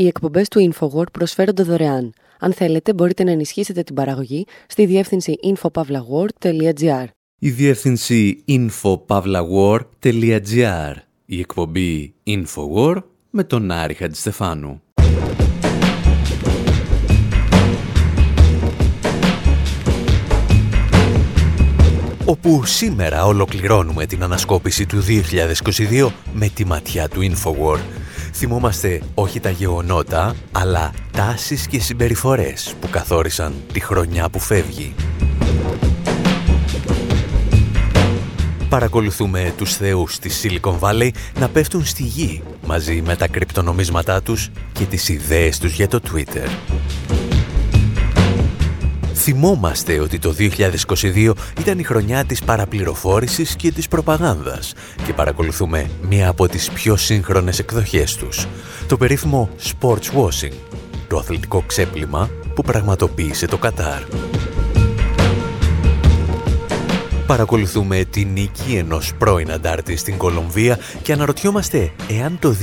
Οι εκπομπές του InfoWord προσφέρονται δωρεάν. Αν θέλετε, μπορείτε να ενισχύσετε την παραγωγή στη διεύθυνση infopavlagor.gr. Η διεύθυνση infopavlagor.gr. Η εκπομπή InfoWord με τον Άρη Χατζηστεφάνου. όπου σήμερα ολοκληρώνουμε την ανασκόπηση του 2022 με τη ματιά του Infowar. Θυμόμαστε όχι τα γεγονότα, αλλά τάσεις και συμπεριφορές που καθόρισαν τη χρονιά που φεύγει. Παρακολουθούμε τους θεούς της Silicon Valley να πέφτουν στη γη μαζί με τα κρυπτονομίσματά τους και τις ιδέες τους για το Twitter. Θυμόμαστε ότι το 2022 ήταν η χρονιά της παραπληροφόρησης και της προπαγάνδας και παρακολουθούμε μία από τις πιο σύγχρονες εκδοχές τους, το περίφημο sports washing, το αθλητικό ξέπλυμα που πραγματοποίησε το Κατάρ. Παρακολουθούμε τη νίκη ενός πρώην αντάρτη στην Κολομβία και αναρωτιόμαστε εάν το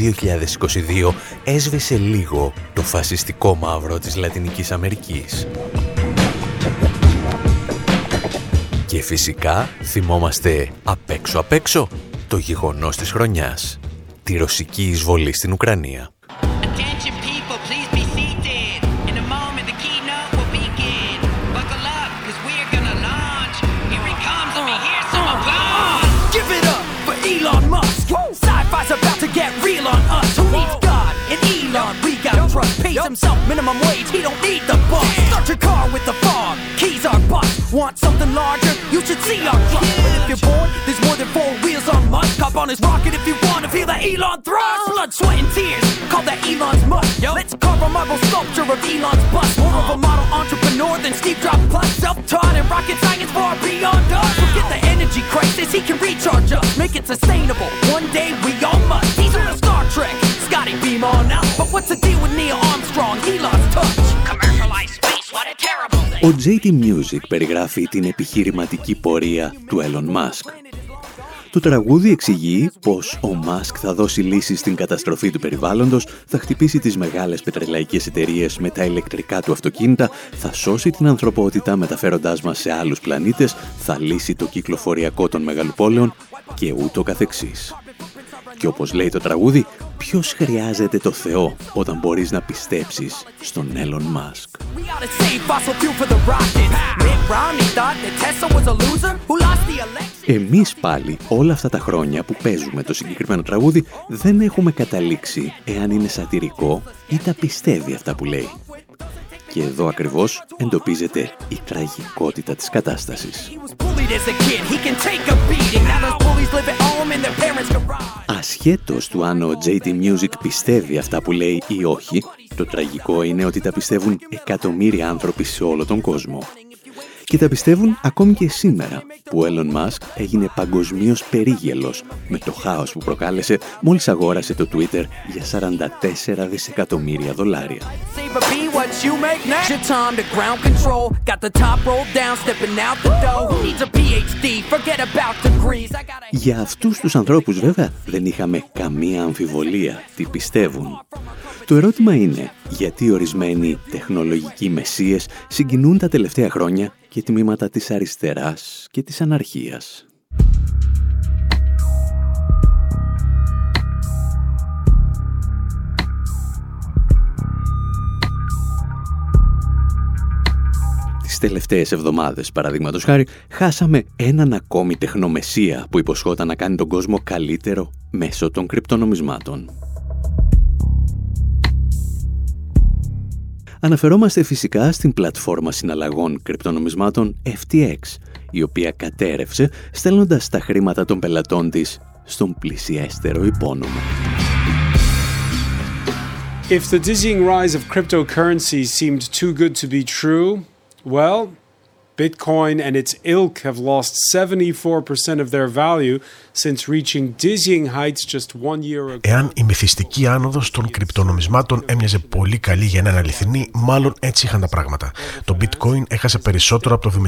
2022 έσβησε λίγο το φασιστικό μαύρο της Λατινικής Αμερικής. Και φυσικά θυμόμαστε απ' έξω απ' έξω το γεγονός της χρονιάς, τη ρωσική εισβολή στην Ουκρανία. Pays himself minimum wage, he don't need the boss. Start your car with the fog, keys are bust. Want something larger? You should see our truck. But if you're bored, there's more than four wheels on Musk. Hop on his rocket if you want to feel that Elon thrust. Blood, sweat, and tears, call that Elon's must. Yo. Let's carve a marble sculpture of Elon's bust. More of a uh. model entrepreneur than Steve Jobs plus. Self-taught and rocket science far beyond us. Forget the energy crisis, he can recharge us. Make it sustainable. One day we all must. He's on a Star Trek. Scotty, beam on out. But what's the deal with Neil Armstrong? He lost touch. Commercialized space, what a terrible. Ο JT Music περιγράφει την επιχειρηματική πορεία του Elon Musk. Το τραγούδι εξηγεί πως ο Μάσκ θα δώσει λύση στην καταστροφή του περιβάλλοντος, θα χτυπήσει τις μεγάλες πετρελαϊκές εταιρείες με τα ηλεκτρικά του αυτοκίνητα, θα σώσει την ανθρωπότητα μεταφέροντάς μας σε άλλους πλανήτες, θα λύσει το κυκλοφοριακό των μεγαλοπόλεων και ούτω καθεξής. Και όπως λέει το τραγούδι, ποιος χρειάζεται το Θεό όταν μπορείς να πιστέψεις στον Elon Musk; Εμείς πάλι όλα αυτά τα χρόνια που παίζουμε το συγκεκριμένο τραγούδι δεν έχουμε καταλήξει εάν είναι σατυρικό ή τα πιστεύει αυτά που λέει. Και εδώ ακριβώς εντοπίζεται η τραγικότητα της κατάστασης. Ασχέτως του αν ο JT Music πιστεύει αυτά που λέει ή όχι, το τραγικό είναι ότι τα πιστεύουν εκατομμύρια άνθρωποι σε όλο τον κόσμο. Και τα πιστεύουν ακόμη και σήμερα, που ο Elon Musk έγινε παγκοσμίως περίγελος με το χάος που προκάλεσε μόλις αγόρασε το Twitter για 44 δισεκατομμύρια δολάρια. Για αυτούς τους ανθρώπους βέβαια δεν είχαμε καμία αμφιβολία τι πιστεύουν. Το ερώτημα είναι γιατί ορισμένοι τεχνολογικοί μεσίες συγκινούν τα τελευταία χρόνια και τμήματα της αριστεράς και της αναρχίας. Τις τελευταίες εβδομάδες, παραδείγματος χάρη, χάσαμε έναν ακόμη τεχνομεσία που υποσχόταν να κάνει τον κόσμο καλύτερο μέσω των κρυπτονομισμάτων. Αναφερόμαστε φυσικά στην πλατφόρμα συναλλαγών κρυπτονομισμάτων FTX, η οποία κατέρευσε στέλνοντας τα χρήματα των πελατών της στον πλησιέστερο υπόνομο. If the dizzying rise of cryptocurrencies seemed too good to be true, well, Bitcoin and its ilk have lost 74% of their value since reaching dizzying heights just one year ago. Εάν η μυθιστική άνοδος των κρυπτονομισμάτων έμοιαζε πολύ καλή για να είναι αληθινή, μάλλον έτσι είχαν τα πράγματα. Το bitcoin έχασε περισσότερο από το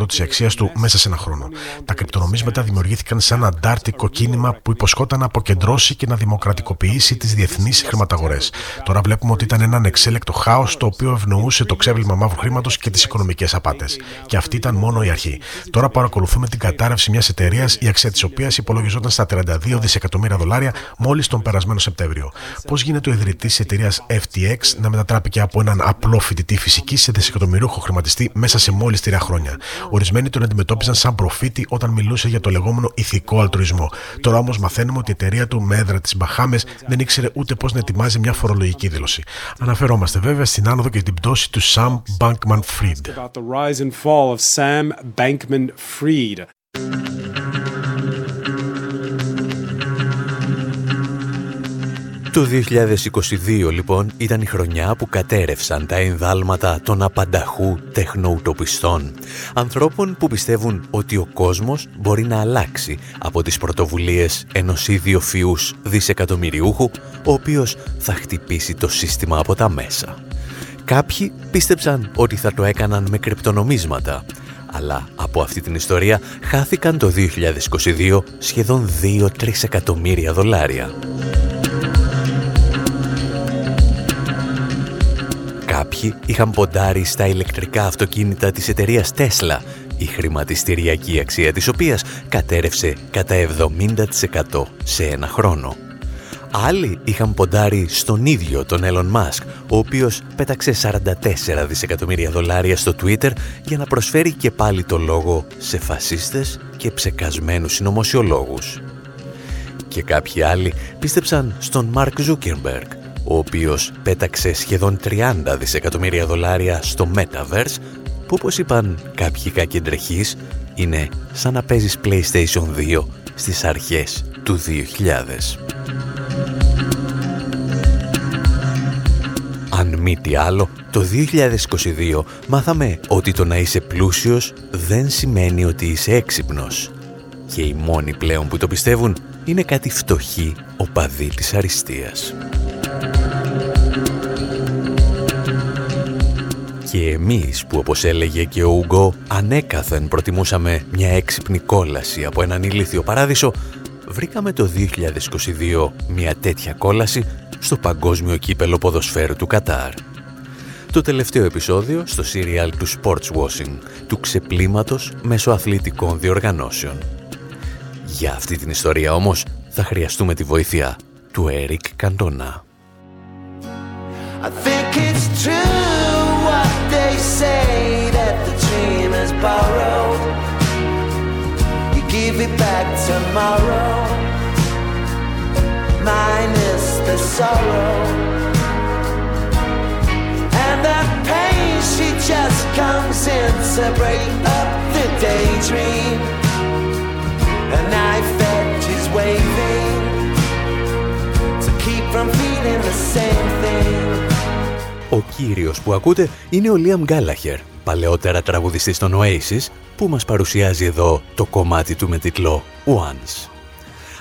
74% της αξίας του μέσα σε ένα χρόνο. Τα κρυπτονομίσματα δημιουργήθηκαν σαν αντάρτικο κίνημα που υποσχόταν να αποκεντρώσει και να δημοκρατικοποιήσει τις διεθνείς χρηματαγορές. Τώρα βλέπουμε ότι ήταν ένα ανεξέλεκτο χάος το οποίο ευνοούσε το ξέβλημα μαύρου χρήματος και τις οικονομικές απάτες. Και αυτή ήταν μόνο η αρχή. Τώρα παρακολουθούμε την κατάρρευση μιας εταιρείας η αξία της οποίας υπολογιζόταν στα 32 δισεκατομμύρια δολάρια μόλις τον περασμένο Σεπτέμβριο. Πώς γίνεται ο ιδρυτής της εταιρείας FTX να μετατράπηκε από έναν απλό φοιτητή φυσική σε δισεκατομμυρίουχο χρηματιστή μέσα σε μόλις τρία χρόνια; Ορισμένοι τον αντιμετώπιζαν σαν προφήτη όταν μιλούσε για το λεγόμενο ηθικό αλτρουισμό. Τώρα όμως μαθαίνουμε ότι η εταιρεία του με έδρα της Μπαχάμες δεν ήξερε ούτε πώς να ετοιμάζει μια φορολογική δήλωση. Αναφερόμαστε βέβαια στην άνοδο και την πτώση του Sam Bankman Fried. Το 2022 λοιπόν ήταν η χρονιά που κατέρευσαν τα ενδάλματα των απανταχού τεχνοουτοπιστών. Ανθρώπων που πιστεύουν ότι ο κόσμος μπορεί να αλλάξει από τις πρωτοβουλίες ενός ιδιοφυούς δισεκατομμυριούχου, ο οποίος θα χτυπήσει το σύστημα από τα μέσα. Κάποιοι πίστεψαν ότι θα το έκαναν με κρυπτονομίσματα, αλλά από αυτή την ιστορία χάθηκαν το 2022 σχεδόν 2-3 εκατομμύρια δολάρια. Κάποιοι είχαν ποντάρει στα ηλεκτρικά αυτοκίνητα της εταιρείας Tesla, η χρηματιστηριακή αξία της οποίας κατέρευσε κατά 70% σε ένα χρόνο. Άλλοι είχαν ποντάρει στον ίδιο τον Elon Musk, ο οποίος πέταξε 44 δισεκατομμύρια δολάρια στο Twitter για να προσφέρει και πάλι το λόγο σε φασίστες και ψεκασμένους συνωμοσιολόγους. Και κάποιοι άλλοι πίστεψαν στον Mark Zuckerberg, ο οποίος πέταξε σχεδόν 30 δισεκατομμύρια δολάρια στο Metaverse, που όπως είπαν κάποιοι κακεντρεχείς, είναι σαν να παίζεις PlayStation 2 στις αρχές του 2000. Αν μη τι άλλο, το 2022 μάθαμε ότι το να είσαι πλούσιος δεν σημαίνει ότι είσαι έξυπνος. Και οι μόνοι πλέον που το πιστεύουν είναι κάτι φτωχοί οπαδοί της αριστείας. Και εμείς που όπως έλεγε και ο Ουγκό ανέκαθεν προτιμούσαμε μια έξυπνη κόλαση από έναν ηλίθιο παράδεισο, βρήκαμε το 2022 μια τέτοια κόλαση στο παγκόσμιο κύπελο ποδοσφαίρου του Κατάρ. Το τελευταίο επεισόδιο στο σύριαλ του Sports Washing, του ξεπλήματος μέσω αθλητικών διοργανώσεων. Για αυτή την ιστορία όμως θα χρειαστούμε τη βοήθεια του Έρικ Καντονά. they give it back tomorrow, minus the sorrow. And that pain, she just comes in to break up the daydream. A knife edge is waving to keep from feeling the same thing. Ο κύριος που ακούτε είναι ο Liam Gallagher, παλαιότερα τραγουδιστής των Oasis, που μας παρουσιάζει εδώ το κομμάτι του με τίτλο Once.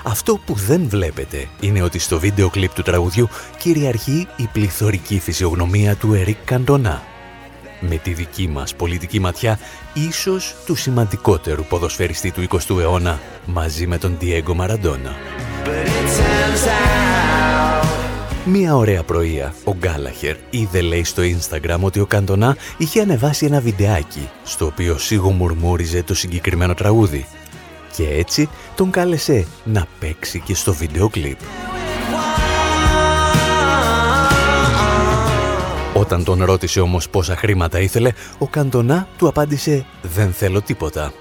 Αυτό που δεν βλέπετε είναι ότι στο βίντεο κλιπ του τραγουδιού κυριαρχεί η πληθωρική φυσιογνωμία του Eric Cantona. Με τη δική μας πολιτική ματιά, ίσως του σημαντικότερου ποδοσφαιριστή του 20ου αιώνα, μαζί με τον Diego Maradona. Μία ωραία πρωία, ο Γκάλαχερ είδε λέει στο Instagram ότι ο Καντονά είχε ανεβάσει ένα βιντεάκι στο οποίο σιγομουρμούριζε το συγκεκριμένο τραγούδι και έτσι τον κάλεσε να παίξει και στο βίντεο κλιπ. Όταν τον ρώτησε όμως πόσα χρήματα ήθελε, ο Καντονά του απάντησε «Δεν θέλω τίποτα».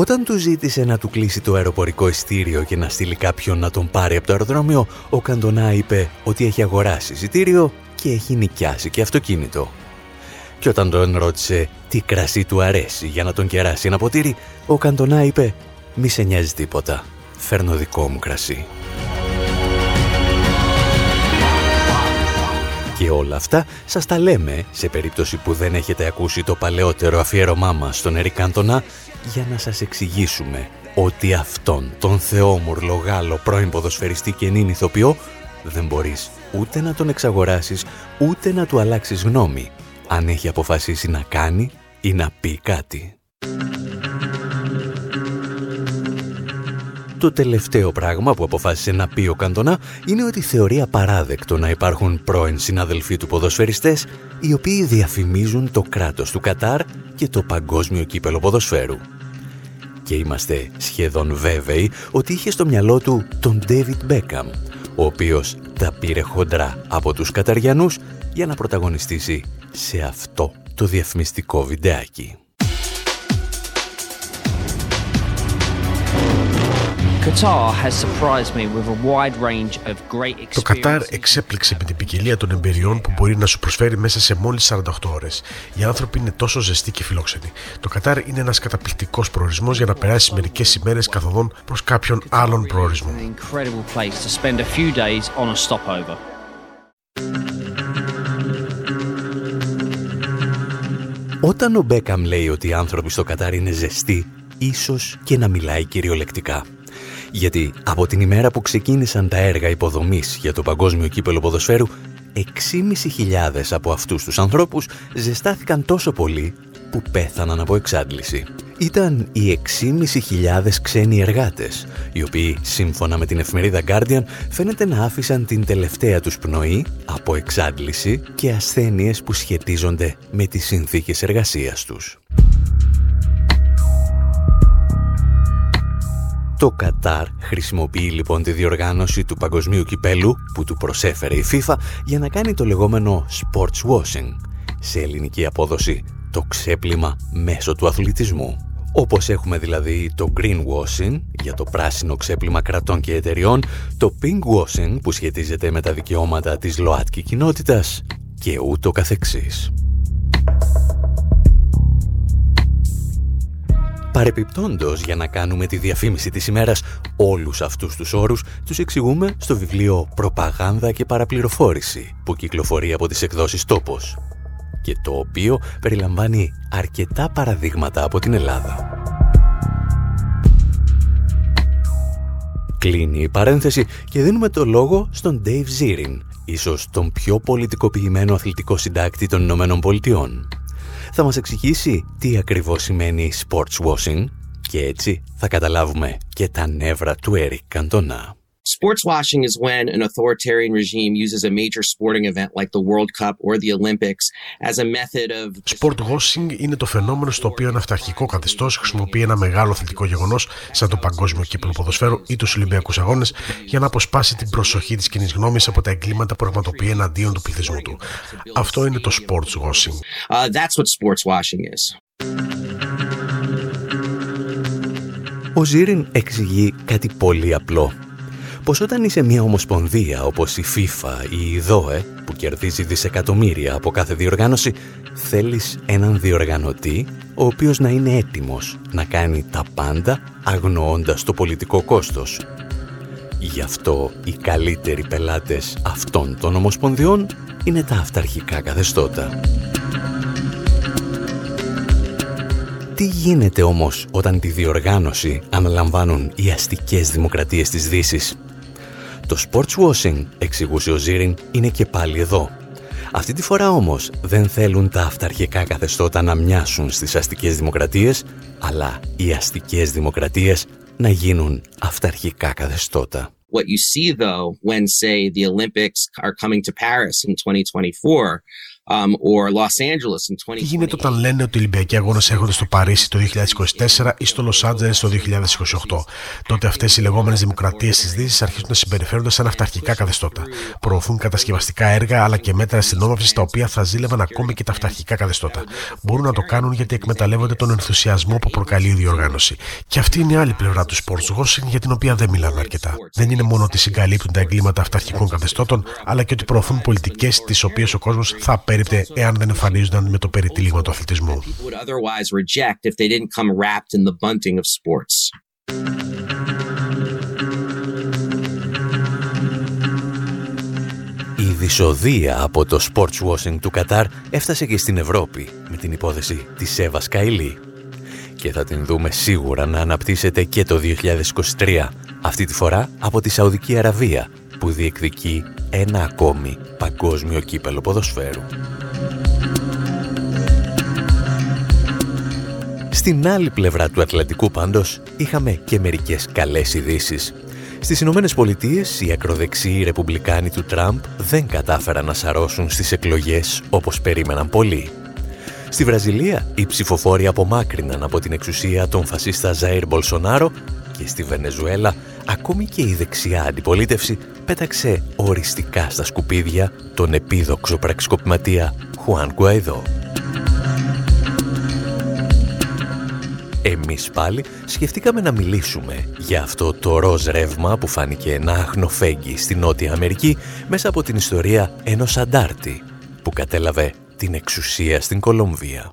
Όταν του ζήτησε να του κλείσει το αεροπορικό ειστήριο και να στείλει κάποιον να τον πάρει από το αεροδρόμιο, ο Καντονά είπε ότι έχει αγοράσει εισιτήριο και έχει νοικιάσει και αυτοκίνητο. Και όταν τον ρώτησε τι κρασί του αρέσει για να τον κεράσει ένα ποτήρι, ο Καντονά είπε «Μη σε νοιάζει τίποτα, φέρνω δικό μου κρασί». Και Και όλα αυτά σας τα λέμε σε περίπτωση που δεν έχετε ακούσει το παλαιότερο αφιέρωμά μας στον Ερικάντονα για να σας εξηγήσουμε ότι αυτόν τον θεόμουρλο Γάλλο πρώην ποδοσφαιριστή και νυν ηθοποιό δεν μπορείς ούτε να τον εξαγοράσεις ούτε να του αλλάξεις γνώμη αν έχει αποφασίσει να κάνει ή να πει κάτι. Το τελευταίο πράγμα που αποφάσισε να πει ο Καντονά είναι ότι θεωρεί απαράδεκτο να υπάρχουν πρώην συναδελφοί του ποδοσφαιριστές οι οποίοι διαφημίζουν το κράτος του Κατάρ και το παγκόσμιο κύπελο ποδοσφαίρου. Και είμαστε σχεδόν βέβαιοι ότι είχε στο μυαλό του τον David Beckham, ο οποίος τα πήρε χοντρά από τους Καταριανούς για να πρωταγωνιστήσει σε αυτό το διαφημιστικό βιντεάκι. Το Κατάρ εξέπληξε με την ποικιλία των εμπειριών που μπορεί να σου προσφέρει μέσα σε μόλις 48 ώρες. Οι άνθρωποι είναι τόσο ζεστοί και φιλόξενοι. Το Κατάρ είναι ένας καταπληκτικός προορισμός για να περάσει μερικές ημέρες καθοδόν προς κάποιον άλλον προορισμό. Όταν ο Μπέκαμ λέει ότι οι άνθρωποι στο Κατάρ είναι ζεστοί, ίσως και να μιλάει κυριολεκτικά. Γιατί από την ημέρα που ξεκίνησαν τα έργα υποδομής για το παγκόσμιο κύπελο ποδοσφαίρου, 6.500 από αυτούς τους ανθρώπους ζεστάθηκαν τόσο πολύ που πέθαναν από εξάντληση. Ήταν οι 6.500 ξένοι εργάτες, οι οποίοι σύμφωνα με την εφημερίδα Guardian φαίνεται να άφησαν την τελευταία τους πνοή από εξάντληση και ασθένειες που σχετίζονται με τις συνθήκες εργασίας τους. Το Κατάρ χρησιμοποιεί λοιπόν τη διοργάνωση του παγκοσμίου κυπέλου που του προσέφερε η FIFA για να κάνει το λεγόμενο sports washing, σε ελληνική απόδοση το ξέπλυμα μέσω του αθλητισμού. Όπως έχουμε δηλαδή το greenwashing για το πράσινο ξέπλυμα κρατών και εταιριών, το pinkwashing που σχετίζεται με τα δικαιώματα της ΛΟΑΤΚΙ κοινότητας και ούτω καθεξής. Παρεπιπτόντος, για να κάνουμε τη διαφήμιση της ημέρας, όλους αυτούς τους όρους τους εξηγούμε στο βιβλίο «Προπαγάνδα και παραπληροφόρηση» που κυκλοφορεί από τις εκδόσεις «Τόπος» και το οποίο περιλαμβάνει αρκετά παραδείγματα από την Ελλάδα. Κλείνει η παρένθεση και δίνουμε το λόγο στον Dave Zirin, ίσως τον πιο πολιτικοποιημένο αθλητικό συντάκτη των Ηνωμένων Πολιτειών θα μας εξηγήσει τι ακριβώς σημαίνει sports washing και έτσι θα καταλάβουμε και τα νεύρα του Eric Καντονά. Sports washing is when an authoritarian regime uses a major sporting event like the World Cup or the Olympics as a method of. Sport washing είναι το φαινόμενο στο οποίο ένα αυταρχικό καθεστώς χρησιμοποιεί ένα μεγάλο αθλητικό γεγονός, σαν το Παγκόσμιο Κύπρο Ποδοσφαίρου ή τους Ολυμπιακούς Αγώνες, για να αποσπάσει την προσοχή της κοινής γνώμης από τα εγκλήματα που πραγματοποιεί εναντίον του πληθυσμού του. Αυτό είναι το sports washing. Uh, that's what sports washing is. Ο Ζήριν εξηγεί κάτι πολύ απλό πως όταν είσαι μια ομοσπονδία όπως η FIFA ή η ΔΟΕ που κερδίζει δισεκατομμύρια από κάθε διοργάνωση θέλεις έναν διοργανωτή ο οποίος να είναι έτοιμος να κάνει τα πάντα αγνοώντας το πολιτικό κόστος. Γι' αυτό οι καλύτεροι πελάτες αυτών των ομοσπονδιών είναι τα αυταρχικά καθεστώτα. Τι γίνεται όμως όταν τη διοργάνωση αναλαμβάνουν οι αστικές δημοκρατίες της Δύσης; Το sports washing, εξηγούσε ο Ζήριν, είναι και πάλι εδώ. Αυτή τη φορά όμως δεν θέλουν τα αυταρχικά καθεστώτα να μοιάσουν στις αστικές δημοκρατίες, αλλά οι αστικές δημοκρατίες να γίνουν αυταρχικά καθεστώτα. What you see though when say the Olympics are coming to Paris in 2024 Um, Τι γίνεται όταν λένε ότι οι Ολυμπιακοί Αγώνες έρχονται στο Παρίσι το 2024 ή στο Λος Άντζελες το 2028. Τότε αυτές οι λεγόμενες δημοκρατίες της Δύσης αρχίζουν να συμπεριφέρονται σαν αυταρχικά καθεστώτα. Προωθούν κατασκευαστικά έργα αλλά και μέτρα αστυνόμευση τα οποία θα ζήλευαν ακόμη και τα αυταρχικά καθεστώτα. Μπορούν να το κάνουν γιατί εκμεταλλεύονται τον ενθουσιασμό που προκαλεί η διοργάνωση. Και αυτή είναι η άλλη πλευρά του sports washing για την οποία δεν μιλάμε αρκετά. Δεν είναι μόνο ότι συγκαλύπτουν τα εγκλήματα αυταρχικών καθεστώτων, αλλά και ότι προωθούν πολιτικές τις οποίες ο κόσμος θα απέριπτε εάν δεν εμφανίζονταν με το περιτύλιγμα του αθλητισμού. Ήδη δισοδεία από το sports washing του Κατάρ έφτασε και στην Ευρώπη με την υπόθεση της Εύα Καηλή. Και θα την δούμε σίγουρα να αναπτύσσεται και το 2023, αυτή τη φορά από τη Σαουδική Αραβία, που διεκδικεί ένα ακόμη παγκόσμιο κύπελο ποδοσφαίρου. Στην άλλη πλευρά του Ατλαντικού πάντως είχαμε και μερικές καλές ειδήσεις. Στις Ηνωμένες Πολιτείες οι ακροδεξιοί ρεπουμπλικάνοι του Τραμπ δεν κατάφεραν να σαρώσουν στις εκλογές όπως περίμεναν πολλοί. Στη Βραζιλία οι ψηφοφόροι απομάκρυναν από την εξουσία τον φασίστα Ζαΐρ Μπολσονάρο και στη Βενεζουέλα ακόμη και η δεξιά αντιπολίτευση πέταξε οριστικά στα σκουπίδια τον επίδοξο πραξικοπηματία Χουάν Γκουαϊδό. Εμείς πάλι σκεφτήκαμε να μιλήσουμε για αυτό το ροζ ρεύμα που φάνηκε να αχνοφέγγει στη Νότια Αμερική μέσα από την ιστορία ενός αντάρτη που κατέλαβε την εξουσία στην Κολομβία.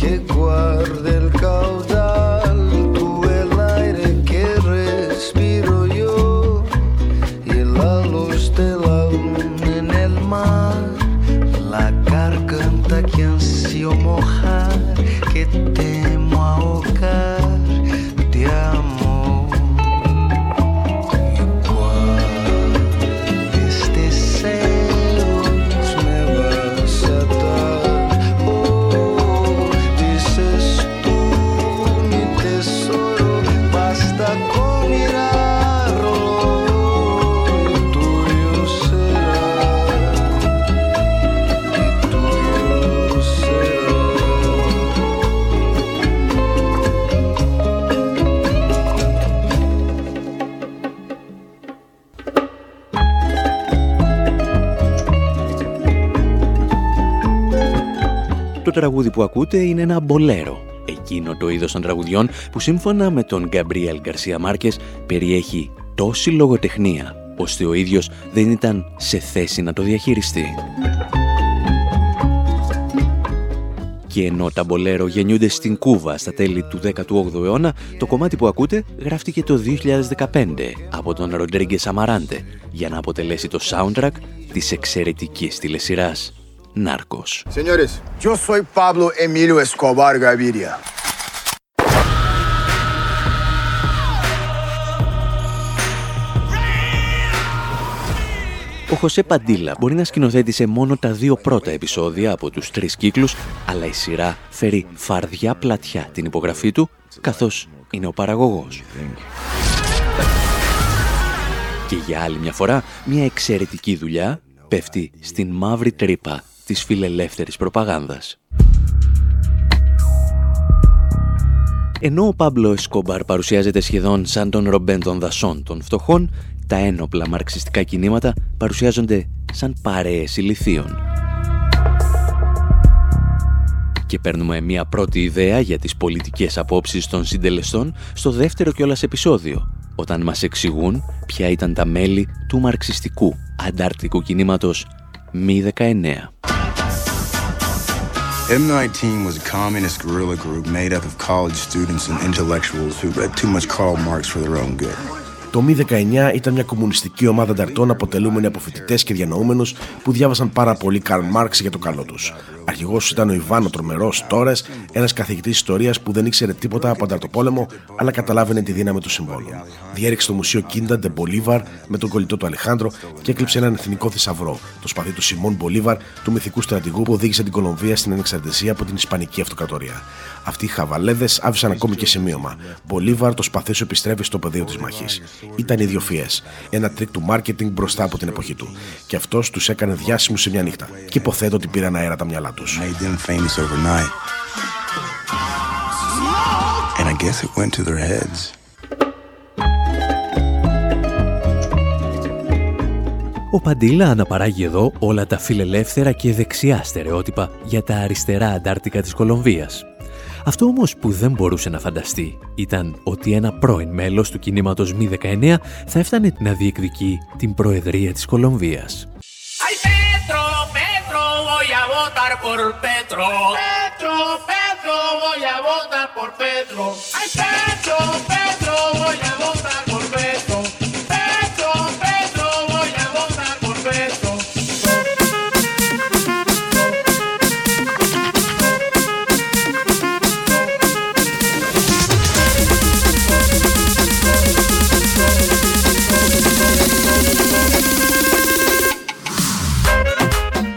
que τραγούδι που ακούτε είναι ένα μπολέρο. Εκείνο το είδος των τραγουδιών που σύμφωνα με τον Γκαμπρίελ Γκαρσία Μάρκες περιέχει τόση λογοτεχνία ώστε ο ίδιος δεν ήταν σε θέση να το διαχειριστεί. Και ενώ τα μπολέρο γεννιούνται στην Κούβα στα τέλη του 18ου αιώνα, το κομμάτι που ακούτε γράφτηκε το 2015 από τον Ροντρίγκε Σαμαράντε για να αποτελέσει το soundtrack της εξαιρετικής τηλεσυράς Narcos. Señores, yo soy Pablo Emilio Escobar Gaviria. Ο Χωσέ Παντήλα μπορεί να σκηνοθέτησε μόνο τα δύο πρώτα επεισόδια από τους τρεις κύκλους, αλλά η σειρά φέρει φαρδιά πλατιά την υπογραφή του, καθώς είναι ο παραγωγός. Και για άλλη μια φορά, μια εξαιρετική δουλειά πέφτει στην μαύρη τρύπα της φιλελεύθερης προπαγάνδας. Ενώ ο Πάμπλο Εσκόμπαρ παρουσιάζεται σχεδόν σαν τον Ρομπέν των δασών των φτωχών, τα ένοπλα μαρξιστικά κινήματα παρουσιάζονται σαν παρέες ηλιθίων. Και παίρνουμε μια πρώτη ιδέα για τις πολιτικές απόψεις των συντελεστών στο δεύτερο κιόλας επεισόδιο, όταν μας εξηγούν ποια ήταν τα μέλη του μαρξιστικού αντάρτικου κινήματος Μη 19. M19 was a communist guerrilla group made up of college students and intellectuals who read too much Karl Marx for their own good. Το Μη 19 ήταν μια κομμουνιστική ομάδα ανταρτών αποτελούμενη από φοιτητές και διανοούμενους που διάβασαν πάρα πολύ Καρλ Μάρξ για το καλό τους. Αρχηγός ήταν ο Ιβάνο Τρομερός Τόρες, ένας καθηγητής ιστορίας που δεν ήξερε τίποτα από ανταρτοπόλεμο, αλλά καταλάβαινε τη δύναμη του συμβόλου. Διέριξε το μουσείο Κίντα Ντε Μπολίβαρ με τον κολλητό του Αλεχάνδρο και έκλειψε έναν εθνικό θησαυρό, το σπαθί του Σιμών Μπολίβαρ, του μυθικού στρατηγού που οδήγησε την Κολομβία στην ανεξαρτησία από την Ισπανική Αυτοκρατορία. Αυτοί οι χαβαλέδες άφησαν ακόμη και σημείωμα. Μπολίβαρ, το σπαθί σου επιστρέφει στο πεδίο της μάχης. Ήταν ιδιοφυείς. Ένα τρικ του μάρκετινγκ μπροστά από την εποχή του. Και αυτός τους έκανε διάσημους σε μια νύχτα. Και υποθέτω ότι πήραν αέρα τα μυαλά τους. guess it went to their heads. Ο Παντήλα αναπαράγει εδώ όλα τα φιλελεύθερα και δεξιά στερεότυπα για τα αριστερά αντάρτικα της Κολομβίας. Αυτό όμως που δεν μπορούσε να φανταστεί ήταν ότι ένα πρώην μέλος του κινήματος Μη 19 θα έφτανε να διεκδικεί την Προεδρία της Κολομβίας.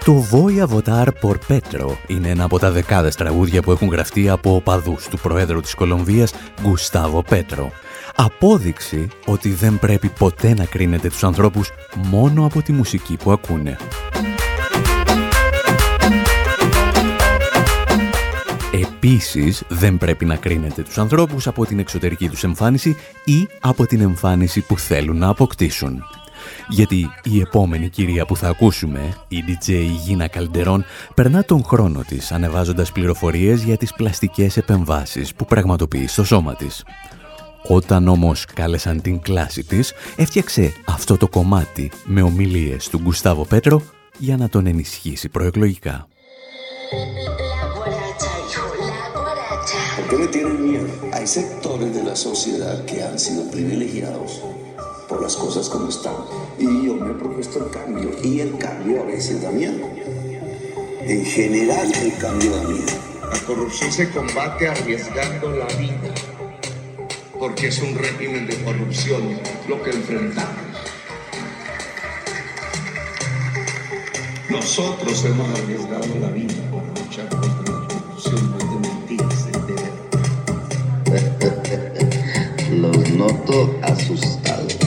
Το Voy a por Petro είναι ένα από τα δεκάδες τραγούδια που έχουν γραφτεί από οπαδούς του Προέδρου της Κολομβίας, Γκουστάβο Πέτρο. Απόδειξη ότι δεν πρέπει ποτέ να κρίνετε τους ανθρώπους μόνο από τη μουσική που ακούνε. Επίσης, δεν πρέπει να κρίνετε τους ανθρώπους από την εξωτερική τους εμφάνιση ή από την εμφάνιση που θέλουν να αποκτήσουν. Γιατί η επόμενη κυρία που θα ακούσουμε, η DJ Γίνα Καλντερών, περνά τον χρόνο της ανεβάζοντας πληροφορίες για τις πλαστικές επεμβάσεις που πραγματοποιεί στο σώμα της. Όταν όμως κάλεσαν την κλάση της, έφτιαξε αυτό το κομμάτι με ομιλίες του Γκουστάβο Πέτρο για να τον ενισχύσει προεκλογικά. por las cosas como están. Y yo me he propuesto el cambio. Y el cambio a veces da miedo. En general el cambio da miedo. La corrupción se combate arriesgando la vida. Porque es un régimen de corrupción lo que enfrentamos. Nosotros hemos arriesgado la vida para luchar contra la corrupción, no de mentiras, de Los noto asustados.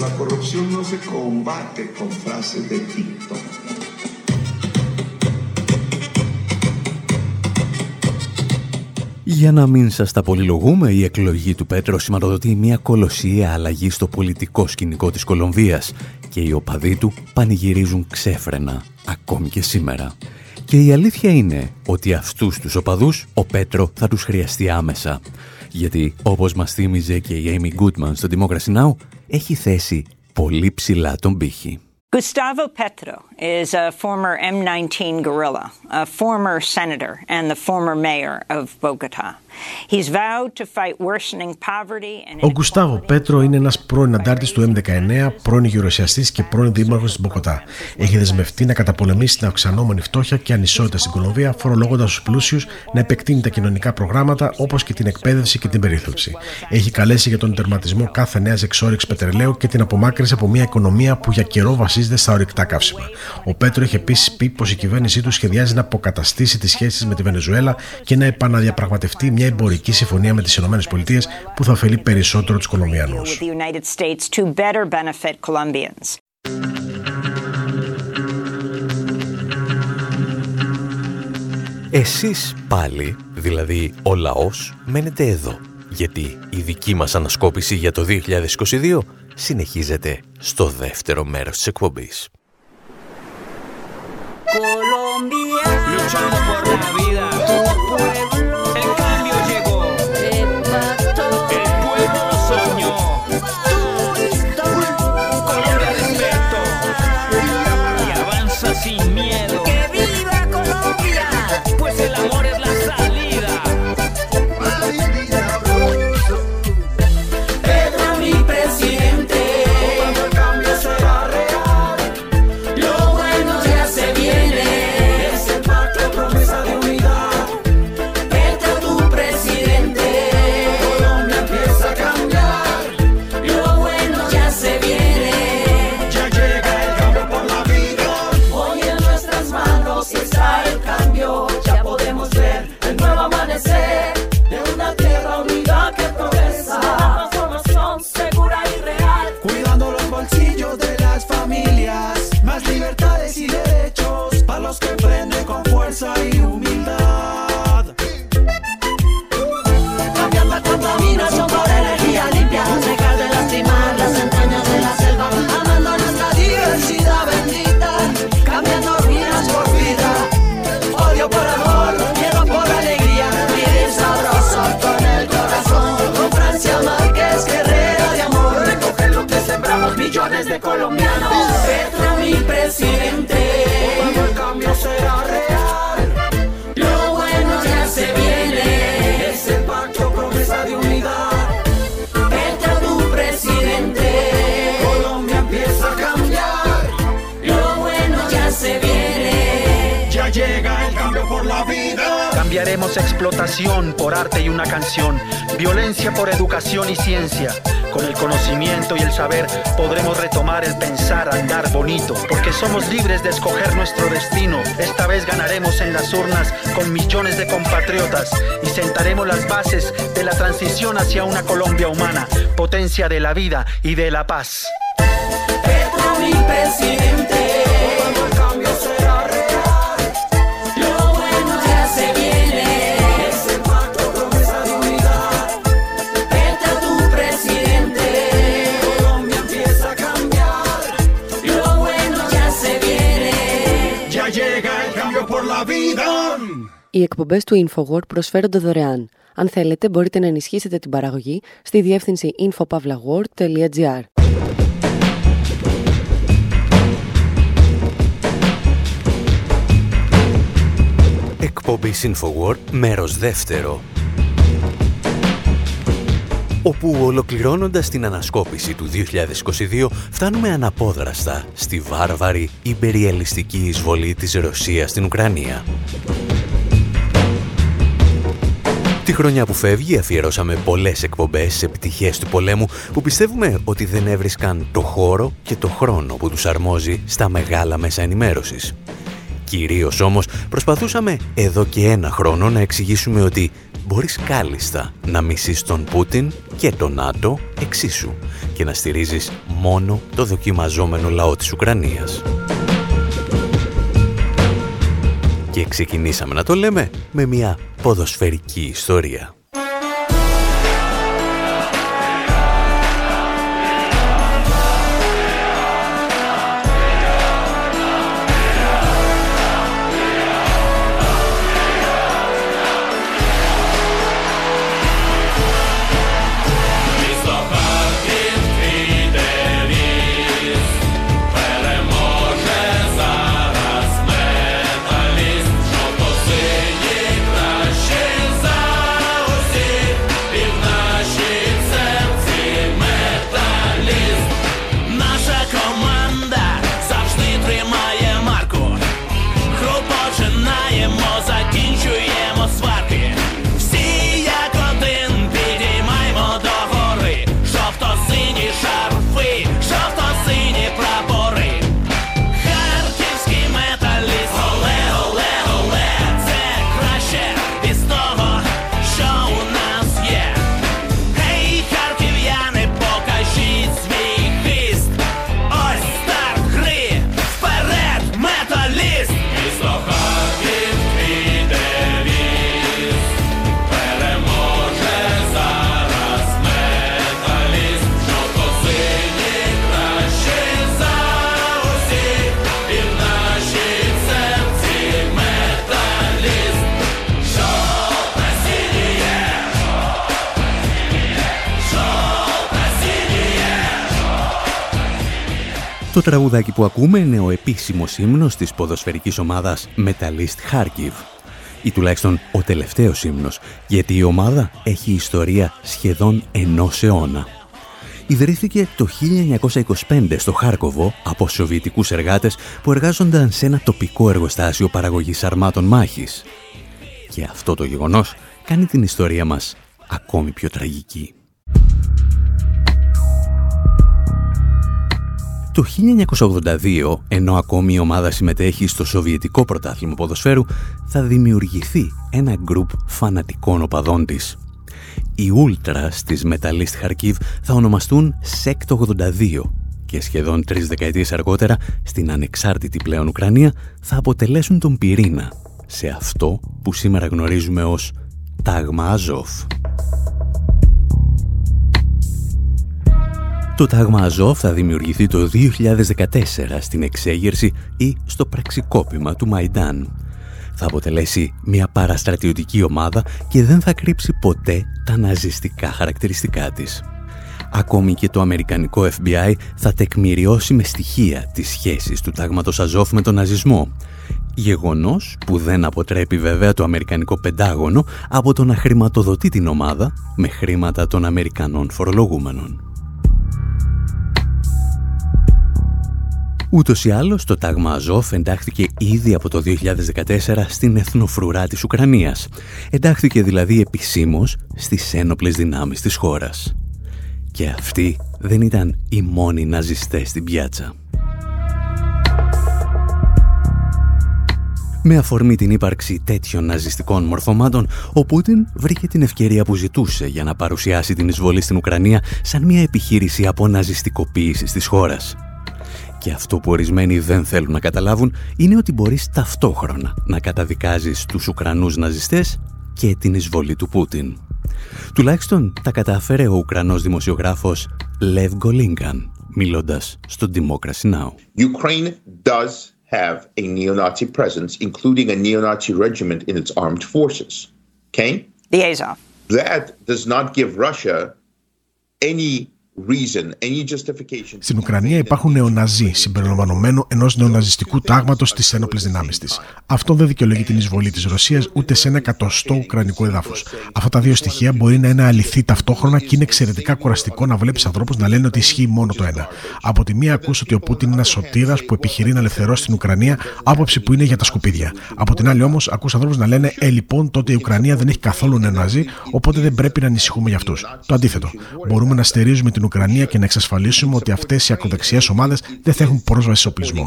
La corrupción no se combate con frases de TikTok. Για να μην σας τα πολυλογούμε, η εκλογή του Πέτρο σηματοδοτεί μια κολοσσία αλλαγή στο πολιτικό σκηνικό της Κολομβίας και οι οπαδοί του πανηγυρίζουν ξέφρενα, ακόμη και σήμερα. Και η αλήθεια είναι ότι αυτούς τους οπαδούς ο Πέτρο θα τους χρειαστεί άμεσα. Γιατί, όπως μας θύμιζε και η Amy Goodman στο Democracy Now!, έχει θέσει πολύ ψηλά τον πύχη. Gustavo Petro is a former M19 guerrilla, a former senator, and the former mayor of Bogota. Ο Γκουστάβο Πέτρο είναι ένας πρώην αντάρτης του M19, πρώην γερουσιαστής και πρώην δήμαρχος της Μποκοτά. Έχει δεσμευτεί να καταπολεμήσει την αυξανόμενη φτώχεια και ανισότητα στην Κολομβία, φορολόγοντα τους πλούσιους να επεκτείνει τα κοινωνικά προγράμματα όπως και την εκπαίδευση και την περίθαλψη. Έχει καλέσει για τον τερματισμό κάθε νέα εξόριξη πετρελαίου και την απομάκρυνση από μια οικονομία που για καιρό βασίζεται στα ορυκτά καύσιμα. Ο Πέτρο έχει επίσης πει πως η κυβέρνησή του σχεδιάζει να αποκαταστήσει τις σχέσεις με τη Βενεζουέλα και να επαναδιαπραγματευτεί μια εμπορική συμφωνία με τις ΗΠΑ που θα ωφελεί περισσότερο τους Κολομβιανούς. Εσείς πάλι, δηλαδή ο λαός, μένετε εδώ, γιατί η δική μας ανασκόπηση για το 2022 συνεχίζεται στο δεύτερο μέρος της εκπομπής. colombianos. Petro mi presidente. Cuando el cambio será real. Lo bueno ya se viene. Ese pacto promesa de unidad. Petro tu presidente. Colombia empieza a cambiar. Lo bueno ya se viene. Ya llega el cambio por la vida. Cambiaremos explotación por arte y una canción, violencia por educación y ciencia. Con el conocimiento y el saber podremos retomar el pensar, andar bonito, porque somos libres de escoger nuestro destino. Esta vez ganaremos en las urnas con millones de compatriotas y sentaremos las bases de la transición hacia una Colombia humana, potencia de la vida y de la paz. Petro, mi presidente. Οι εκπομπές του InfoWord προσφέρονται δωρεάν. Αν θέλετε, μπορείτε να ενισχύσετε την παραγωγή στη διεύθυνση infopavlagor.gr. Εκπομπή InfoWord, μέρος δεύτερο. Όπου ολοκληρώνοντας την ανασκόπηση του 2022 φτάνουμε αναπόδραστα στη βάρβαρη υπεριαλιστική εισβολή της Ρωσίας στην Ουκρανία. Τη χρονιά που φεύγει αφιερώσαμε πολλές εκπομπές σε επιτυχίες του πολέμου που πιστεύουμε ότι δεν έβρισκαν το χώρο και το χρόνο που τους αρμόζει στα μεγάλα μέσα ενημέρωσης. Κυρίως όμως προσπαθούσαμε εδώ και ένα χρόνο να εξηγήσουμε ότι μπορείς κάλλιστα να μισείς τον Πούτιν και τον ΝΑΤΟ εξίσου και να στηρίζεις μόνο το δοκιμαζόμενο λαό της Ουκρανίας. Και ξεκινήσαμε να το λέμε με μια ποδοσφαιρική ιστορία. Το τραγουδάκι που ακούμε είναι ο επίσημος ύμνος της ποδοσφαιρικής ομάδας Metalist Kharkiv ή τουλάχιστον ο τελευταίος ύμνος, γιατί η ομάδα έχει ιστορία σχεδόν ενός αιώνα. Ιδρύθηκε το 1925 στο Χάρκοβο από σοβιετικούς εργάτες που εργάζονταν σε ένα τοπικό εργοστάσιο παραγωγής αρμάτων μάχης. Και αυτό το γεγονός κάνει την ιστορία μας ακόμη πιο τραγική. Το 1982, ενώ ακόμη η ομάδα συμμετέχει στο Σοβιετικό Πρωτάθλημα Ποδοσφαίρου, θα δημιουργηθεί ένα γκρουπ φανατικών οπαδών της. Οι Ultras της Metalist Kharkiv θα ονομαστούν Sect 82 και σχεδόν τρεις δεκαετίες αργότερα, στην ανεξάρτητη πλέον Ουκρανία, θα αποτελέσουν τον πυρήνα σε αυτό που σήμερα γνωρίζουμε ως Τάγμα Αζόφ. Το τάγμα Αζόφ θα δημιουργηθεί το 2014 στην εξέγερση ή στο πραξικόπημα του Μαϊντάν. Θα αποτελέσει μια παραστρατιωτική ομάδα και δεν θα κρύψει ποτέ τα ναζιστικά χαρακτηριστικά της. Ακόμη και το Αμερικανικό FBI θα τεκμηριώσει με στοιχεία τις σχέσεις του τάγματος Αζόφ με τον ναζισμό. Γεγονός που δεν αποτρέπει βέβαια το Αμερικανικό Πεντάγωνο από το να χρηματοδοτεί την ομάδα με χρήματα των Αμερικανών φορολογούμενων. Ούτως ή άλλως, το τάγμα Αζόφ εντάχθηκε ήδη από το 2014 στην εθνοφρουρά της Ουκρανίας. Εντάχθηκε δηλαδή επισήμως στις ένοπλες δυνάμεις της χώρας. Και αυτοί δεν ήταν οι μόνοι ναζιστές στην πιάτσα. Με αφορμή την ύπαρξη τέτοιων ναζιστικών μορφωμάτων, ο Πούτιν βρήκε την ευκαιρία που ζητούσε για να παρουσιάσει την εισβολή στην Ουκρανία σαν μια επιχείρηση αποναζιστικοποίησης της χώρας. Και αυτό που ορισμένοι δεν θέλουν να καταλάβουν είναι ότι μπορείς ταυτόχρονα να καταδικάζεις τους Ουκρανούς ναζιστές και την εισβολή του Πούτιν. Τουλάχιστον τα κατάφερε ο Ουκρανός δημοσιογράφος Λεβ Γκολίνγκαν, μιλώντας στο Democracy Now! Ukraine does have a neo-Nazi presence, including a neo-Nazi regiment in its armed forces. Okay? The Azov. That does not give Russia any Στην Ουκρανία υπάρχουν νεοναζί, συμπεριλαμβανομένου ενός νεοναζιστικού τάγματος στι ένοπλε δυνάμεις της. Αυτό δεν δικαιολογεί την εισβολή της Ρωσίας ούτε σε ένα εκατοστό ουκρανικό εδάφο. Αυτά τα δύο στοιχεία μπορεί να είναι αληθή ταυτόχρονα και είναι εξαιρετικά κουραστικό να βλέπεις ανθρώπους να λένε ότι ισχύει μόνο το ένα. Από τη μία ακούς ότι ο Πούτιν είναι ένας σωτήρας που επιχειρεί να ελευθερώσει την Ουκρανία, άποψη που είναι για τα σκουπίδια. Από την άλλη όμως ακούς ανθρώπους να λένε Ε, λοιπόν, τότε η Ουκρανία δεν έχει καθόλου νεοναζί, οπότε δεν πρέπει να ανησυχούμε για αυτούς. Το αντίθετο. Μπορούμε να στερίζουμε την Ουκρανία και να εξασφαλίσουμε ότι αυτές οι ακροδεξιές ομάδες δεν θα έχουν πρόσβαση σε οπλισμό.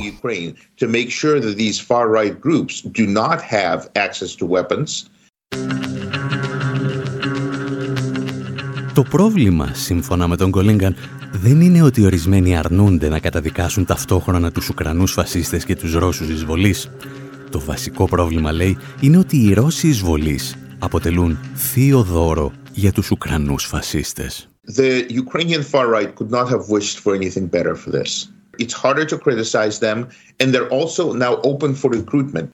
Το πρόβλημα, σύμφωνα με τον Κολίνγκαν, δεν είναι ότι ορισμένοι αρνούνται να καταδικάσουν ταυτόχρονα τους Ουκρανούς φασίστες και τους Ρώσους εισβολείς. Το βασικό πρόβλημα, λέει, είναι ότι οι Ρώσοι εισβολείς αποτελούν θείο δώρο για τους Ουκρανούς φασίστες. The Ukrainian far right could not have wished for anything better for this. It's harder to criticize them, and they're also now open for recruitment.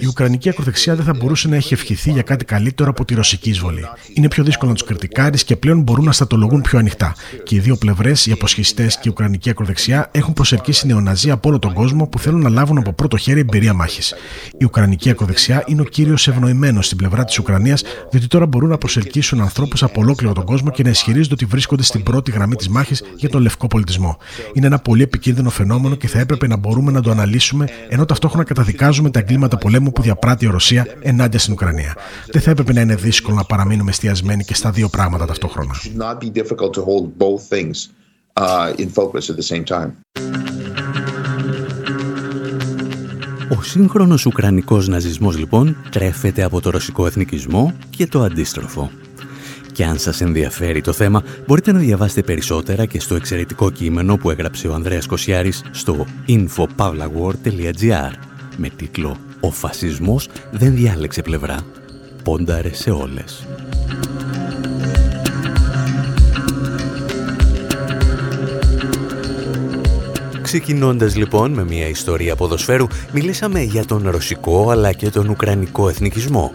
Η Ουκρανική ακροδεξιά δεν θα μπορούσε να έχει ευχηθεί για κάτι καλύτερο από τη ρωσική εισβολή. Είναι πιο δύσκολο να τους κριτικάρεις και πλέον μπορούν να στατολογούν πιο ανοιχτά. Και οι δύο πλευρές, οι αποσχιστές και η Ουκρανική ακροδεξιά, έχουν προσελκύσει νεοναζί από όλο τον κόσμο που θέλουν να λάβουν από πρώτο χέρι εμπειρία μάχης. Η Ουκρανική ακροδεξιά είναι ο κύριος ευνοημένος στην πλευρά της Ουκρανίας, διότι τώρα μπορούν να προσελκύσουν ανθρώπους από ολόκληρο τον κόσμο και να ισχυρίζονται ότι βρίσκονται στην πρώτη γραμμή της μάχης για τον λευκό πολιτισμό. Είναι ένα πολύ επικίνδυνο φαινόμενο και θα έπρεπε να μπορούμε να το αναλύσουμε ενώ ταυτόχρονα καταδικάζουμε τα εγκλήματα πολέμου που διαπράττει η Ρωσία ενάντια στην Ουκρανία. Δεν θα έπρεπε να είναι δύσκολο να παραμείνουμε εστιασμένοι και στα δύο πράγματα ταυτόχρονα. Ο σύγχρονος Ουκρανικός ναζισμός λοιπόν τρέφεται από το ρωσικό εθνικισμό και το αντίστροφο. Και αν σας ενδιαφέρει το θέμα, μπορείτε να διαβάσετε περισσότερα και στο εξαιρετικό κείμενο που έγραψε ο Ανδρέας Κοσιάρης στο infopavlagor.gr με τίτλο «Ο φασισμός δεν διάλεξε πλευρά, πόνταρε σε όλες». Ξεκινώντας λοιπόν με μια ιστορία ποδοσφαίρου, μιλήσαμε για τον ρωσικό αλλά και τον ουκρανικό εθνικισμό.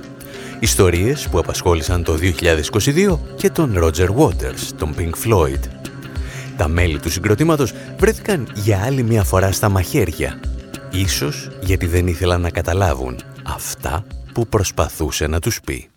Ιστορίες που απασχόλησαν το 2022 και τον Roger Waters, τον Pink Floyd. Τα μέλη του συγκροτήματος βρέθηκαν για άλλη μια φορά στα μαχαίρια Ίσως γιατί δεν ήθελαν να καταλάβουν αυτά που προσπαθούσε να τους πει.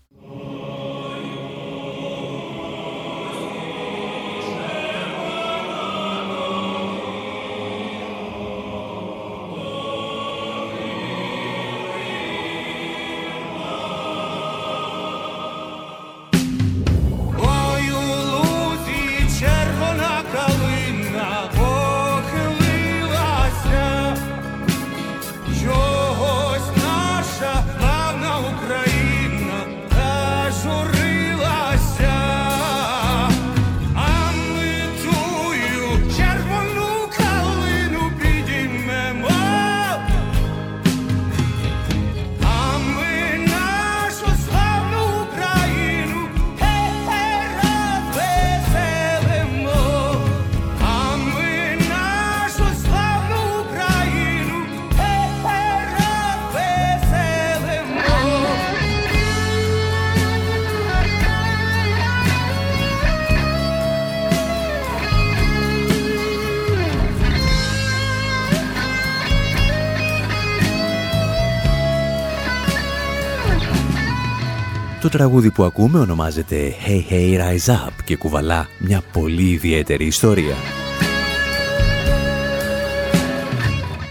Τραγούδι που ακούμε ονομάζεται Hey Hey Rise Up και κουβαλά μια πολύ ιδιαίτερη ιστορία.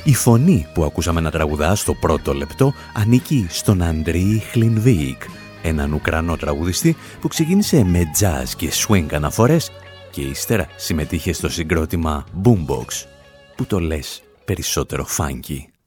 Η φωνή που ακούσαμε να τραγουδά στο πρώτο λεπτό ανήκει στον Αντρί Χλινβίικ, έναν Ουκρανό τραγουδιστή που ξεκίνησε με jazz και swing αναφορές και ύστερα συμμετείχε στο συγκρότημα Boombox, που το λες περισσότερο funky.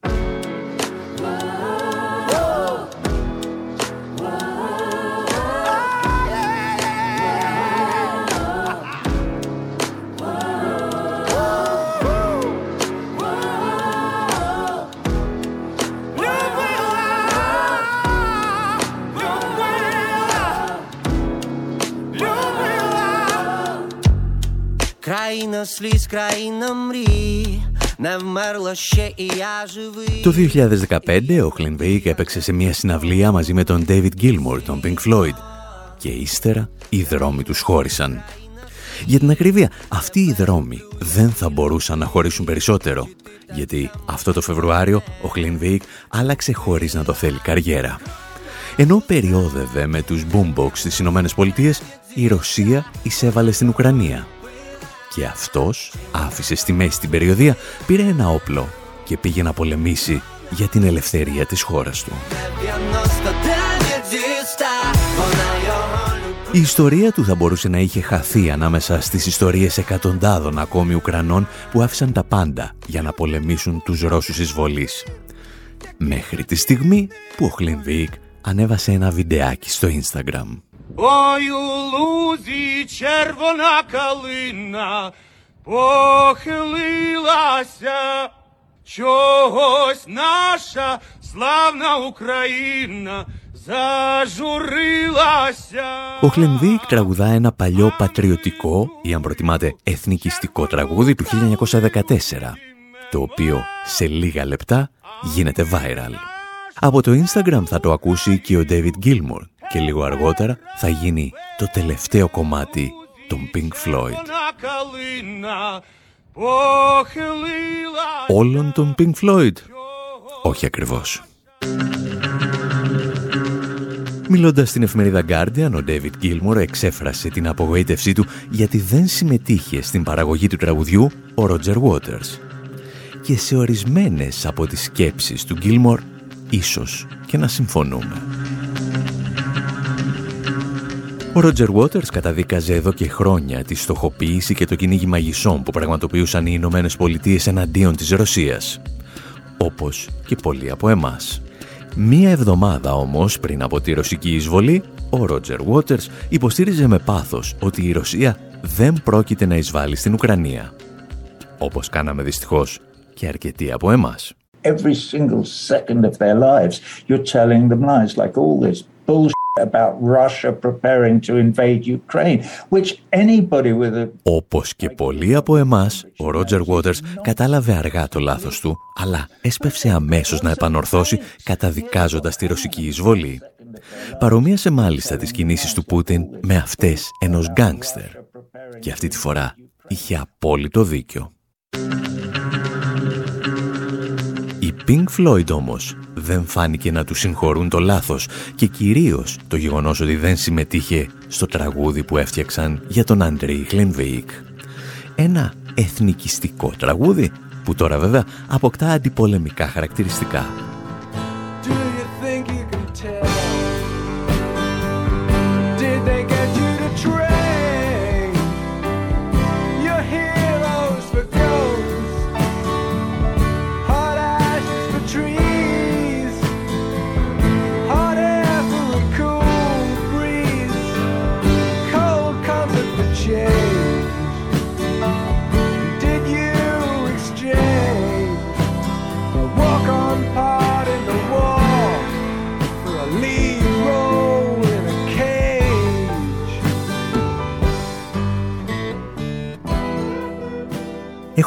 Το 2015 ο Κλινβέικ έπαιξε σε μια συναυλία μαζί με τον David Gilmour, τον Pink Floyd. Και ύστερα οι δρόμοι τους χώρισαν. Για την ακρίβεια, αυτοί οι δρόμοι δεν θα μπορούσαν να χωρίσουν περισσότερο, γιατί αυτό το Φεβρουάριο ο Κλινβέικ άλλαξε χωρίς να το θέλει καριέρα. Ενώ περιόδευε με τους boombox στις Ηνωμένες Πολιτείες, η Ρωσία εισέβαλε στην Ουκρανία και αυτός άφησε στη μέση την περιοδία, πήρε ένα όπλο και πήγε να πολεμήσει για την ελευθερία της χώρας του. Η ιστορία του θα μπορούσε να είχε χαθεί ανάμεσα στις ιστορίες εκατοντάδων ακόμη Ουκρανών που άφησαν τα πάντα για να πολεμήσουν τους Ρώσους εισβολείς. Μέχρι τη στιγμή που ο Χλινβίκ ανέβασε ένα βιντεάκι στο Instagram. Ой у лузі червона калина похилилася, чогось наша славна Україна Ο Χλενδίκ τραγουδά ένα παλιό πατριωτικό ή αν προτιμάτε εθνικιστικό τραγούδι του 1914, το οποίο σε λίγα λεπτά γίνεται viral. Από το Instagram θα το ακούσει και ο David Gilmour, και λίγο αργότερα θα γίνει το τελευταίο κομμάτι των Pink Floyd. Όλων των Pink Floyd? Όχι ακριβώς. Μιλώντας στην εφημερίδα Guardian, ο David Gilmour εξέφρασε την απογοήτευσή του γιατί δεν συμμετείχε στην παραγωγή του τραγουδιού ο Roger Waters. Και σε ορισμένες από τις σκέψεις του Gilmour, ίσως και να συμφωνούμε. Ο Ρότζερ Waters καταδίκαζε εδώ και χρόνια τη στοχοποίηση και το κυνήγι μαγισσών που πραγματοποιούσαν οι Ηνωμένες Πολιτείες εναντίον της Ρωσίας. Όπως και πολλοί από εμάς. Μία εβδομάδα όμως πριν από τη ρωσική εισβολή, ο Ρότζερ Waters υποστήριζε με πάθος ότι η Ρωσία δεν πρόκειται να εισβάλλει στην Ουκρανία. Όπως κάναμε δυστυχώς και αρκετοί από εμάς. Every single second of their lives, you're telling them lies like all this bullshit about Russia preparing to invade Ukraine, which anybody with a... Όπως και πολλοί από εμάς, ο Ρότζερ Waters κατάλαβε αργά το λάθος του, αλλά έσπευσε αμέσως να επανορθώσει καταδικάζοντας τη ρωσική εισβολή. Παρομοίασε μάλιστα τις κινήσεις του Πούτιν με αυτές ενός γκάνγκστερ. Και αυτή τη φορά είχε απόλυτο δίκιο. Οι Pink Floyd όμως δεν φάνηκε να τους συγχωρούν το λάθος και κυρίως το γεγονός ότι δεν συμμετείχε στο τραγούδι που έφτιαξαν για τον Αντρέι Χλενβέικ. Ένα εθνικιστικό τραγούδι που τώρα βέβαια αποκτά αντιπολεμικά χαρακτηριστικά.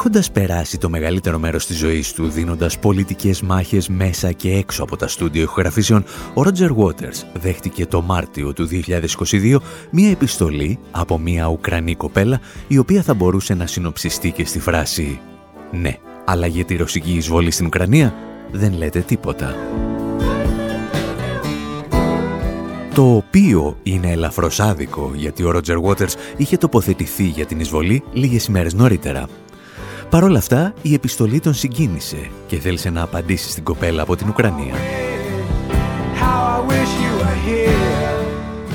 Έχοντας περάσει το μεγαλύτερο μέρος της ζωής του δίνοντας πολιτικές μάχες μέσα και έξω από τα στούντιο ηχογραφήσεων, ο Ρότζερ Waters δέχτηκε το Μάρτιο του 2022 μία επιστολή από μία Ουκρανή κοπέλα η οποία θα μπορούσε να συνοψιστεί και στη φράση «Ναι, αλλά για τη ρωσική εισβολή στην Ουκρανία δεν λέτε τίποτα». Το οποίο είναι ελαφρώς άδικο γιατί ο Ρότζερ Waters είχε τοποθετηθεί για την εισβολή λίγες ημέρες νωρίτερα Παρ' όλα αυτά, η επιστολή τον συγκίνησε και θέλησε να απαντήσει στην κοπέλα από την Ουκρανία.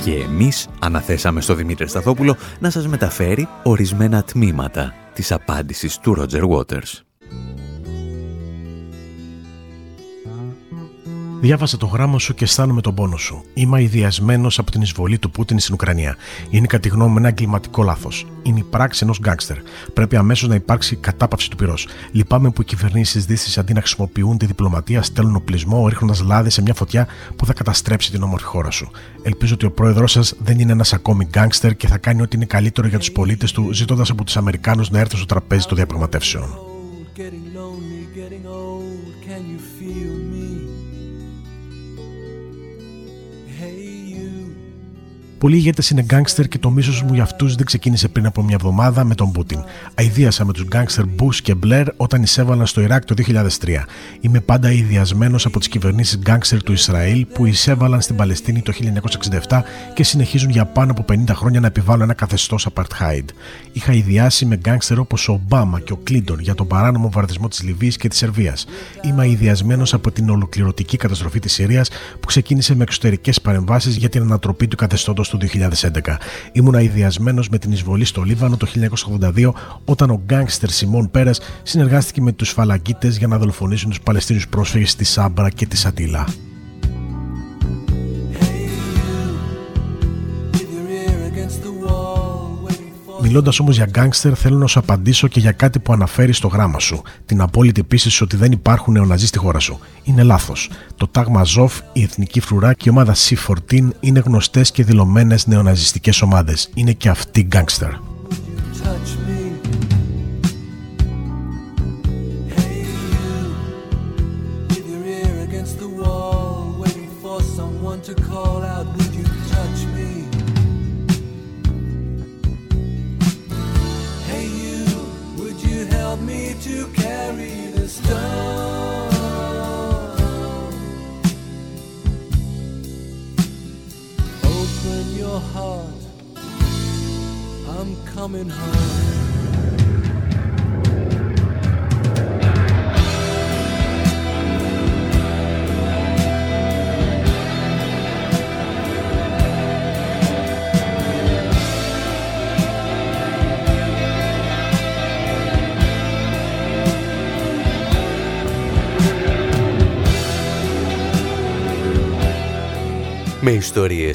Και εμείς αναθέσαμε στο Δημήτρη Σταθόπουλο να σας μεταφέρει ορισμένα τμήματα της απάντησης του Ρότζερ Waters. Διάβασα το γράμμα σου και αισθάνομαι τον πόνο σου. Είμαι αειδιασμένος από την εισβολή του Πούτιν στην Ουκρανία. Είναι κατά τη γνώμη μου ένα εγκληματικό λάθος. Είναι η πράξη ενός γκάγκστερ. Πρέπει αμέσως να υπάρξει κατάπαυση του πυρός. Λυπάμαι που οι κυβερνήσεις τη Δύσης αντί να χρησιμοποιούν τη διπλωματία στέλνουν οπλισμό ρίχνοντας λάδι σε μια φωτιά που θα καταστρέψει την όμορφη χώρα σου. Ελπίζω ότι ο πρόεδρός σας δεν είναι ένας ακόμη γκάγκστερ και θα κάνει ό,τι είναι καλύτερο για τους πολίτες του, ζητώντας από τους Αμερικάνους να έρθουν στο τραπέζι των διαπραγματεύσεων. Πολλοί ηγέτες είναι γκάγκστερ και το μίσος μου για αυτούς δεν ξεκίνησε πριν από μια εβδομάδα με τον Πούτιν. Αιδίασα με τους γκάγκστερ Μπούς και Μπλερ όταν εισέβαλαν στο Ιράκ το 2003. Είμαι πάντα ιδιασμένος από τις κυβερνήσεις γκάγκστερ του Ισραήλ που εισέβαλαν στην Παλαιστίνη το 1967 και συνεχίζουν για πάνω από 50 χρόνια να επιβάλλουν ένα καθεστώς apartheid. Είχα ιδιάσει με γκάγκστερ όπως ο Ομπάμα και ο Κλίντον για τον παράνομο βαρδισμό της Λιβύης και της Σερβίας. Είμαι ιδιασμένος από την ολοκληρωτική καταστροφή της Συρίας που ξεκίνησε με εξωτερικές παρεμβάσεις για την ανατροπή του καθεστώτος του 2011. Ήμουν αειδιασμένο με την εισβολή στο Λίβανο το 1982 όταν ο γκάγκστερ Σιμών Πέρας συνεργάστηκε με τους φαλαγκίτε για να δολοφονήσουν τους Παλαιστίνιους πρόσφυγες στη Σάμπρα και τη Σατήλα. Μιλώντας όμως για γκάγκστερ, θέλω να σου απαντήσω και για κάτι που αναφέρεις στο γράμμα σου. Την απόλυτη πίστη ότι δεν υπάρχουν νεοναζί στη χώρα σου. Είναι λάθος. Το τάγμα Ζοφ, η Εθνική Φρουρά και η ομάδα C14 είναι γνωστές και δηλωμένες νεοναζιστικές ομάδες. Είναι και αυτοί γκάγκστερ.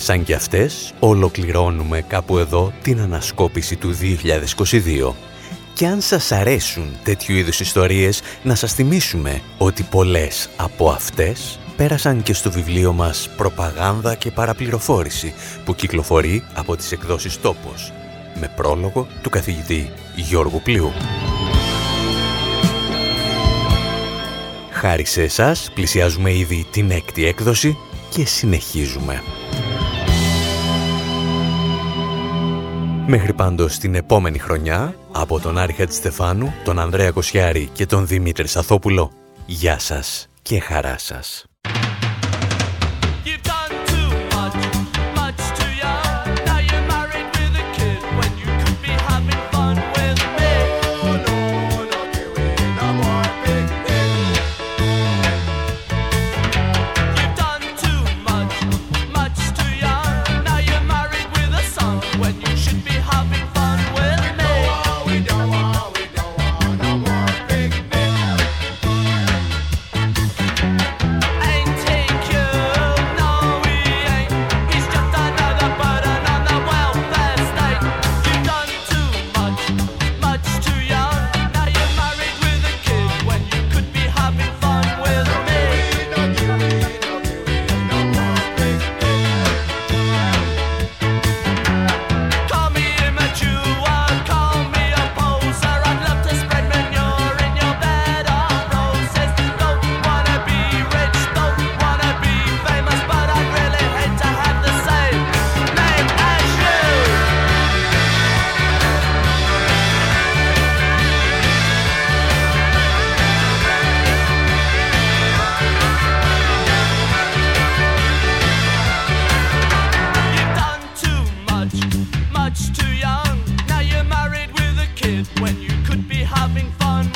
Σαν κι αυτές ολοκληρώνουμε κάπου εδώ την ανασκόπηση του 2022. Και αν σας αρέσουν τέτοιου είδους ιστορίες, να σας θυμίσουμε ότι πολλές από αυτές πέρασαν και στο βιβλίο μας «Προπαγάνδα και παραπληροφόρηση» που κυκλοφορεί από τις εκδόσεις «Τόπος» με πρόλογο του καθηγητή Γιώργου Πλιού. Χάρη σε εσάς πλησιάζουμε ήδη την έκτη έκδοση και συνεχίζουμε. Μέχρι πάντως την επόμενη χρονιά, από τον Άρη Χατζηστεφάνου, τον Ανδρέα Κοσιάρη και τον Δημήτρη Σαθόπουλο, γεια σας και χαρά σας.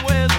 with